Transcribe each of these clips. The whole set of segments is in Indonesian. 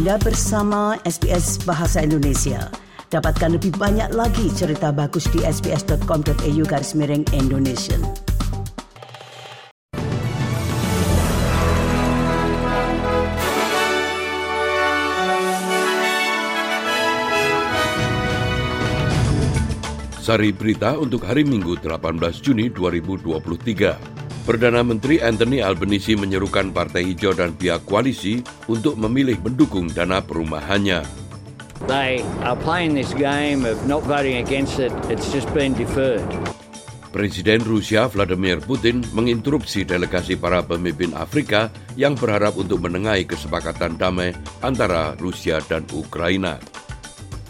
Anda bersama SBS Bahasa Indonesia. Dapatkan lebih banyak lagi cerita bagus di sbs.com.au garis miring Indonesia. Sari berita untuk hari Minggu 18 Juni 2023. Perdana Menteri Anthony Albanese menyerukan Partai Hijau dan pihak koalisi untuk memilih mendukung dana perumahannya. They are playing this game of not voting against it. It's just been deferred. Presiden Rusia Vladimir Putin menginterupsi delegasi para pemimpin Afrika yang berharap untuk menengahi kesepakatan damai antara Rusia dan Ukraina.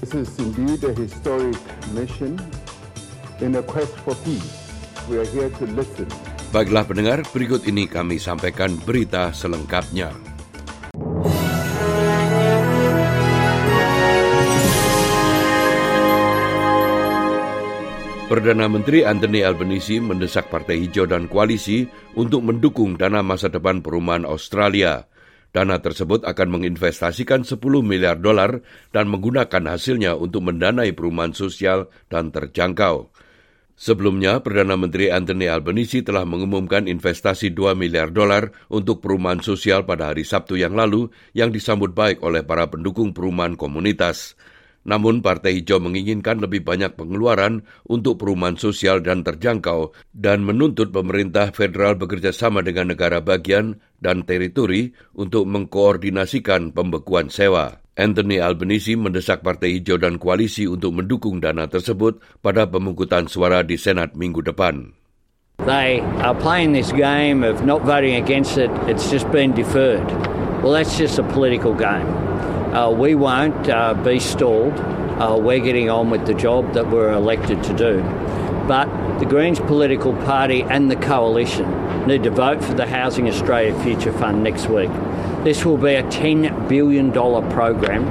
This is indeed a historic mission in a quest for peace. We are here to listen Baiklah pendengar, berikut ini kami sampaikan berita selengkapnya. Perdana Menteri Anthony Albanese mendesak Partai Hijau dan Koalisi untuk mendukung dana masa depan perumahan Australia. Dana tersebut akan menginvestasikan 10 miliar dolar dan menggunakan hasilnya untuk mendanai perumahan sosial dan terjangkau. Sebelumnya, Perdana Menteri Anthony Albanese telah mengumumkan investasi 2 miliar dolar untuk perumahan sosial pada hari Sabtu yang lalu yang disambut baik oleh para pendukung perumahan komunitas. Namun Partai Hijau menginginkan lebih banyak pengeluaran untuk perumahan sosial dan terjangkau dan menuntut pemerintah federal bekerja sama dengan negara bagian dan teritori untuk mengkoordinasikan pembekuan sewa. Anthony Albanese mendesak Partai Hijau dan Koalisi untuk mendukung dana tersebut pada pemungutan suara di Senat minggu depan. They are playing this game of not voting against it. It's just been deferred. Well, that's just a political game. Uh, we won't uh, be stalled. Uh, we're getting on with the job that we're elected to do. But the Greens political party and the coalition need to vote for the Housing Australia Future Fund next week. This will be a $10 billion program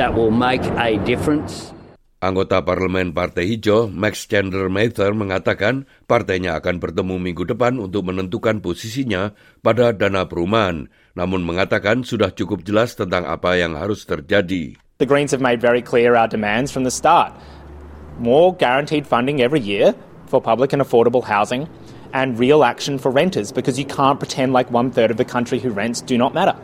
that will make a difference. Anggota Parlemen Partai Hijau, Max Chandler Mather, mengatakan partainya akan bertemu minggu depan untuk menentukan posisinya pada dana perumahan, namun mengatakan sudah cukup jelas tentang apa yang harus terjadi. The Greens have made very clear our demands from the start. More guaranteed funding every year for public and affordable housing, and real action for renters because you can't pretend like one third of the country who rents do not matter.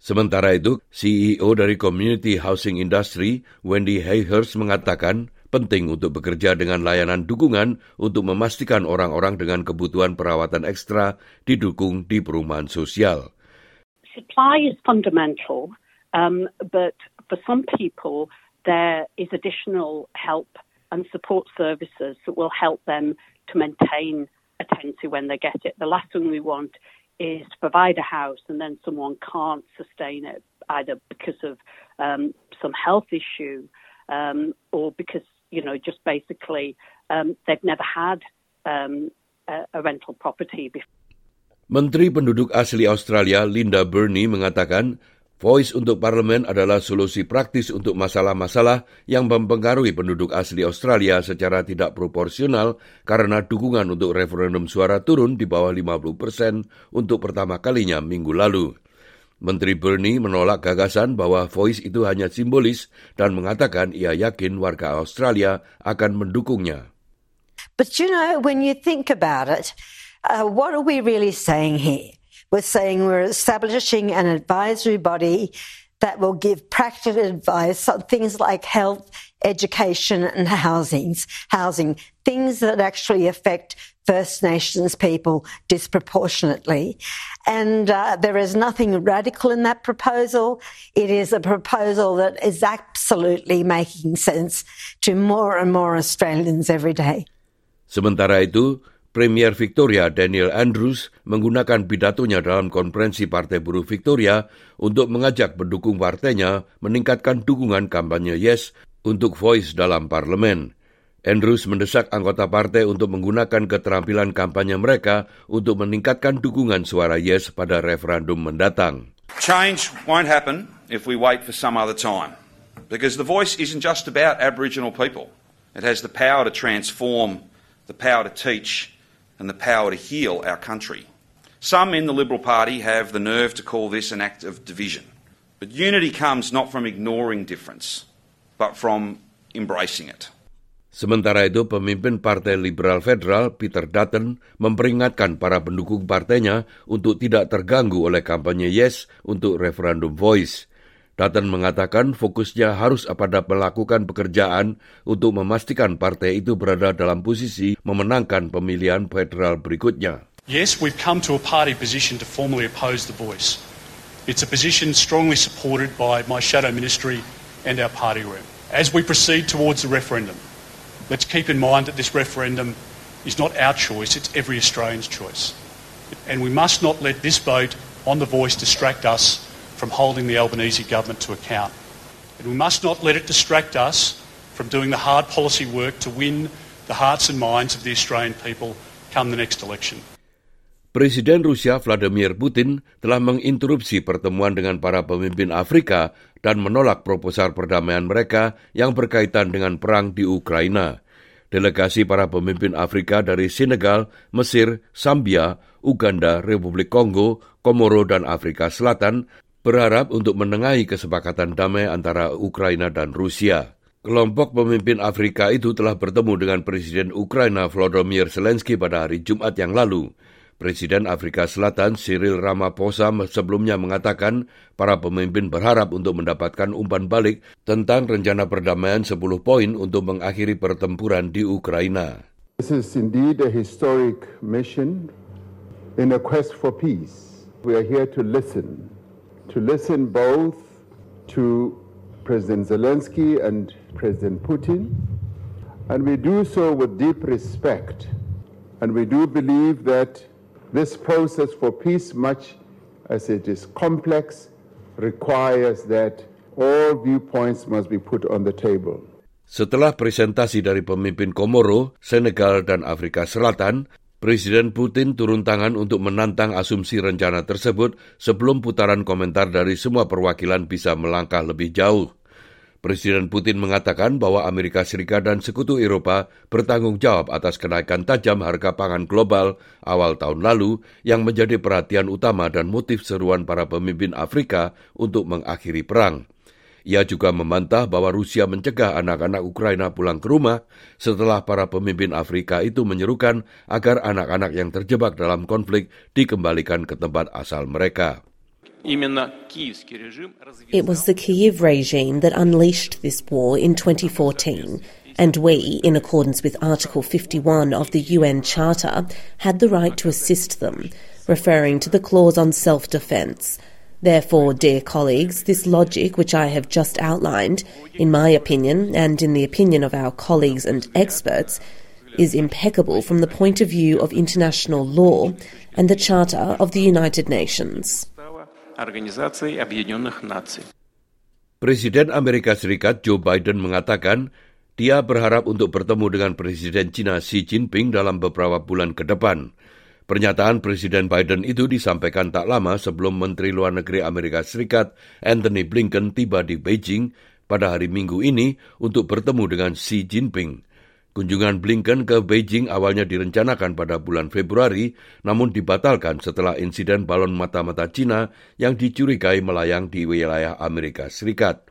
Sementara itu, CEO dari Community Housing Industry, Wendy Hayhurst mengatakan penting untuk bekerja dengan layanan dukungan untuk memastikan orang-orang dengan kebutuhan perawatan ekstra didukung di perumahan sosial. Supply is fundamental, um, but for some people there is additional help and support services that will help them to maintain a tenancy when they get it. The last thing we want is to provide a house and then someone can't sustain it either because of um, some health issue um, or because you know just basically um, they've never had um, a, a rental property before. Menteri Penduduk Asli Australia Linda Burney mengatakan Voice untuk parlemen adalah solusi praktis untuk masalah-masalah yang mempengaruhi penduduk asli Australia secara tidak proporsional karena dukungan untuk referendum suara turun di bawah 50 persen untuk pertama kalinya minggu lalu. Menteri Bernie menolak gagasan bahwa Voice itu hanya simbolis dan mengatakan ia yakin warga Australia akan mendukungnya. But you know, when you think about it, uh, what are we really saying here? We're saying we're establishing an advisory body that will give practical advice on things like health, education, and housings, housing, things that actually affect First Nations people disproportionately. And uh, there is nothing radical in that proposal. It is a proposal that is absolutely making sense to more and more Australians every day. Sementara itu, Premier Victoria Daniel Andrews menggunakan pidatonya dalam konferensi Partai Buruh Victoria untuk mengajak pendukung partainya meningkatkan dukungan kampanye Yes untuk Voice dalam parlemen. Andrews mendesak anggota partai untuk menggunakan keterampilan kampanye mereka untuk meningkatkan dukungan suara Yes pada referendum mendatang. Change won't happen if we wait for some other time. Because the voice isn't just about Aboriginal people. It has the power to transform, the power to teach, and the power to heal our country. Some in the Liberal Party have the nerve to call this an act of division. But unity comes not from ignoring difference, but from embracing it. Sementara itu, pemimpin Partai Liberal Federal, Peter Dutton, memperingatkan para pendukung partainya untuk tidak terganggu oleh kampanye Yes untuk referendum voice. Dutton mengatakan fokusnya harus pada melakukan pekerjaan untuk memastikan partai itu berada dalam posisi memenangkan pemilihan federal berikutnya. Yes, we've come to a party position to formally oppose the voice. It's a position strongly supported by my shadow ministry and our party room. As we proceed towards the referendum, let's keep in mind that this referendum is not our choice, it's every Australian's choice. And we must not let this vote on the voice distract us from holding the Albanese government to account. And we must not let it distract us from doing the hard policy work to win the hearts and minds of the Australian people come the next election. Presiden Rusia Vladimir Putin telah menginterupsi pertemuan dengan para pemimpin Afrika dan menolak proposal perdamaian mereka yang berkaitan dengan perang di Ukraina. Delegasi para pemimpin Afrika dari Senegal, Mesir, Zambia, Uganda, Republik Kongo, Komoro, dan Afrika Selatan berharap untuk menengahi kesepakatan damai antara Ukraina dan Rusia. Kelompok pemimpin Afrika itu telah bertemu dengan Presiden Ukraina Volodymyr Zelensky pada hari Jumat yang lalu. Presiden Afrika Selatan Cyril Ramaphosa sebelumnya mengatakan para pemimpin berharap untuk mendapatkan umpan balik tentang rencana perdamaian 10 poin untuk mengakhiri pertempuran di Ukraina. This is indeed a historic mission in a quest for peace. We are here to listen, to listen both to President Zelensky and President Putin, and we do so with deep respect. And we do believe that This process for peace, much as it is complex, requires that all viewpoints must be put on the table. Setelah presentasi dari pemimpin Komoro, Senegal, dan Afrika Selatan, Presiden Putin turun tangan untuk menantang asumsi rencana tersebut sebelum putaran komentar dari semua perwakilan bisa melangkah lebih jauh. Presiden Putin mengatakan bahwa Amerika Serikat dan sekutu Eropa bertanggung jawab atas kenaikan tajam harga pangan global awal tahun lalu yang menjadi perhatian utama dan motif seruan para pemimpin Afrika untuk mengakhiri perang. Ia juga membantah bahwa Rusia mencegah anak-anak Ukraina pulang ke rumah setelah para pemimpin Afrika itu menyerukan agar anak-anak yang terjebak dalam konflik dikembalikan ke tempat asal mereka. It was the Kiev regime that unleashed this war in 2014, and we, in accordance with Article 51 of the UN Charter, had the right to assist them, referring to the clause on self defence. Therefore, dear colleagues, this logic which I have just outlined, in my opinion and in the opinion of our colleagues and experts, is impeccable from the point of view of international law and the Charter of the United Nations. Presiden Amerika Serikat Joe Biden mengatakan dia berharap untuk bertemu dengan Presiden China Xi Jinping dalam beberapa bulan ke depan. Pernyataan Presiden Biden itu disampaikan tak lama sebelum Menteri Luar Negeri Amerika Serikat Anthony Blinken tiba di Beijing pada hari Minggu ini untuk bertemu dengan Xi Jinping. Kunjungan Blinken ke Beijing awalnya direncanakan pada bulan Februari, namun dibatalkan setelah insiden balon mata-mata Cina yang dicurigai melayang di wilayah Amerika Serikat.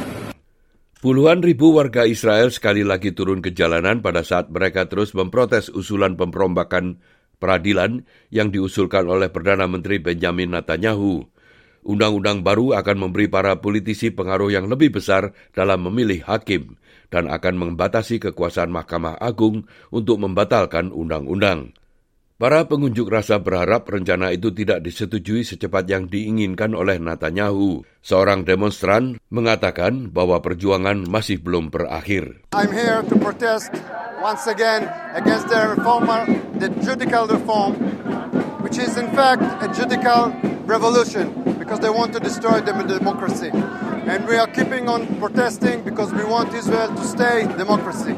Puluhan ribu warga Israel sekali lagi turun ke jalanan pada saat mereka terus memprotes usulan pemperombakan peradilan yang diusulkan oleh Perdana Menteri Benjamin Netanyahu. Undang-undang baru akan memberi para politisi pengaruh yang lebih besar dalam memilih hakim dan akan membatasi kekuasaan Mahkamah Agung untuk membatalkan undang-undang. Para pengunjuk rasa berharap rencana itu tidak disetujui secepat yang diinginkan oleh Netanyahu. Seorang demonstran mengatakan bahwa perjuangan masih belum berakhir. I'm here to protest once again against the reform, the judicial reform, which is in fact a judicial revolution because they want to destroy the democracy. And we are keeping on protesting because we want Israel to stay democracy.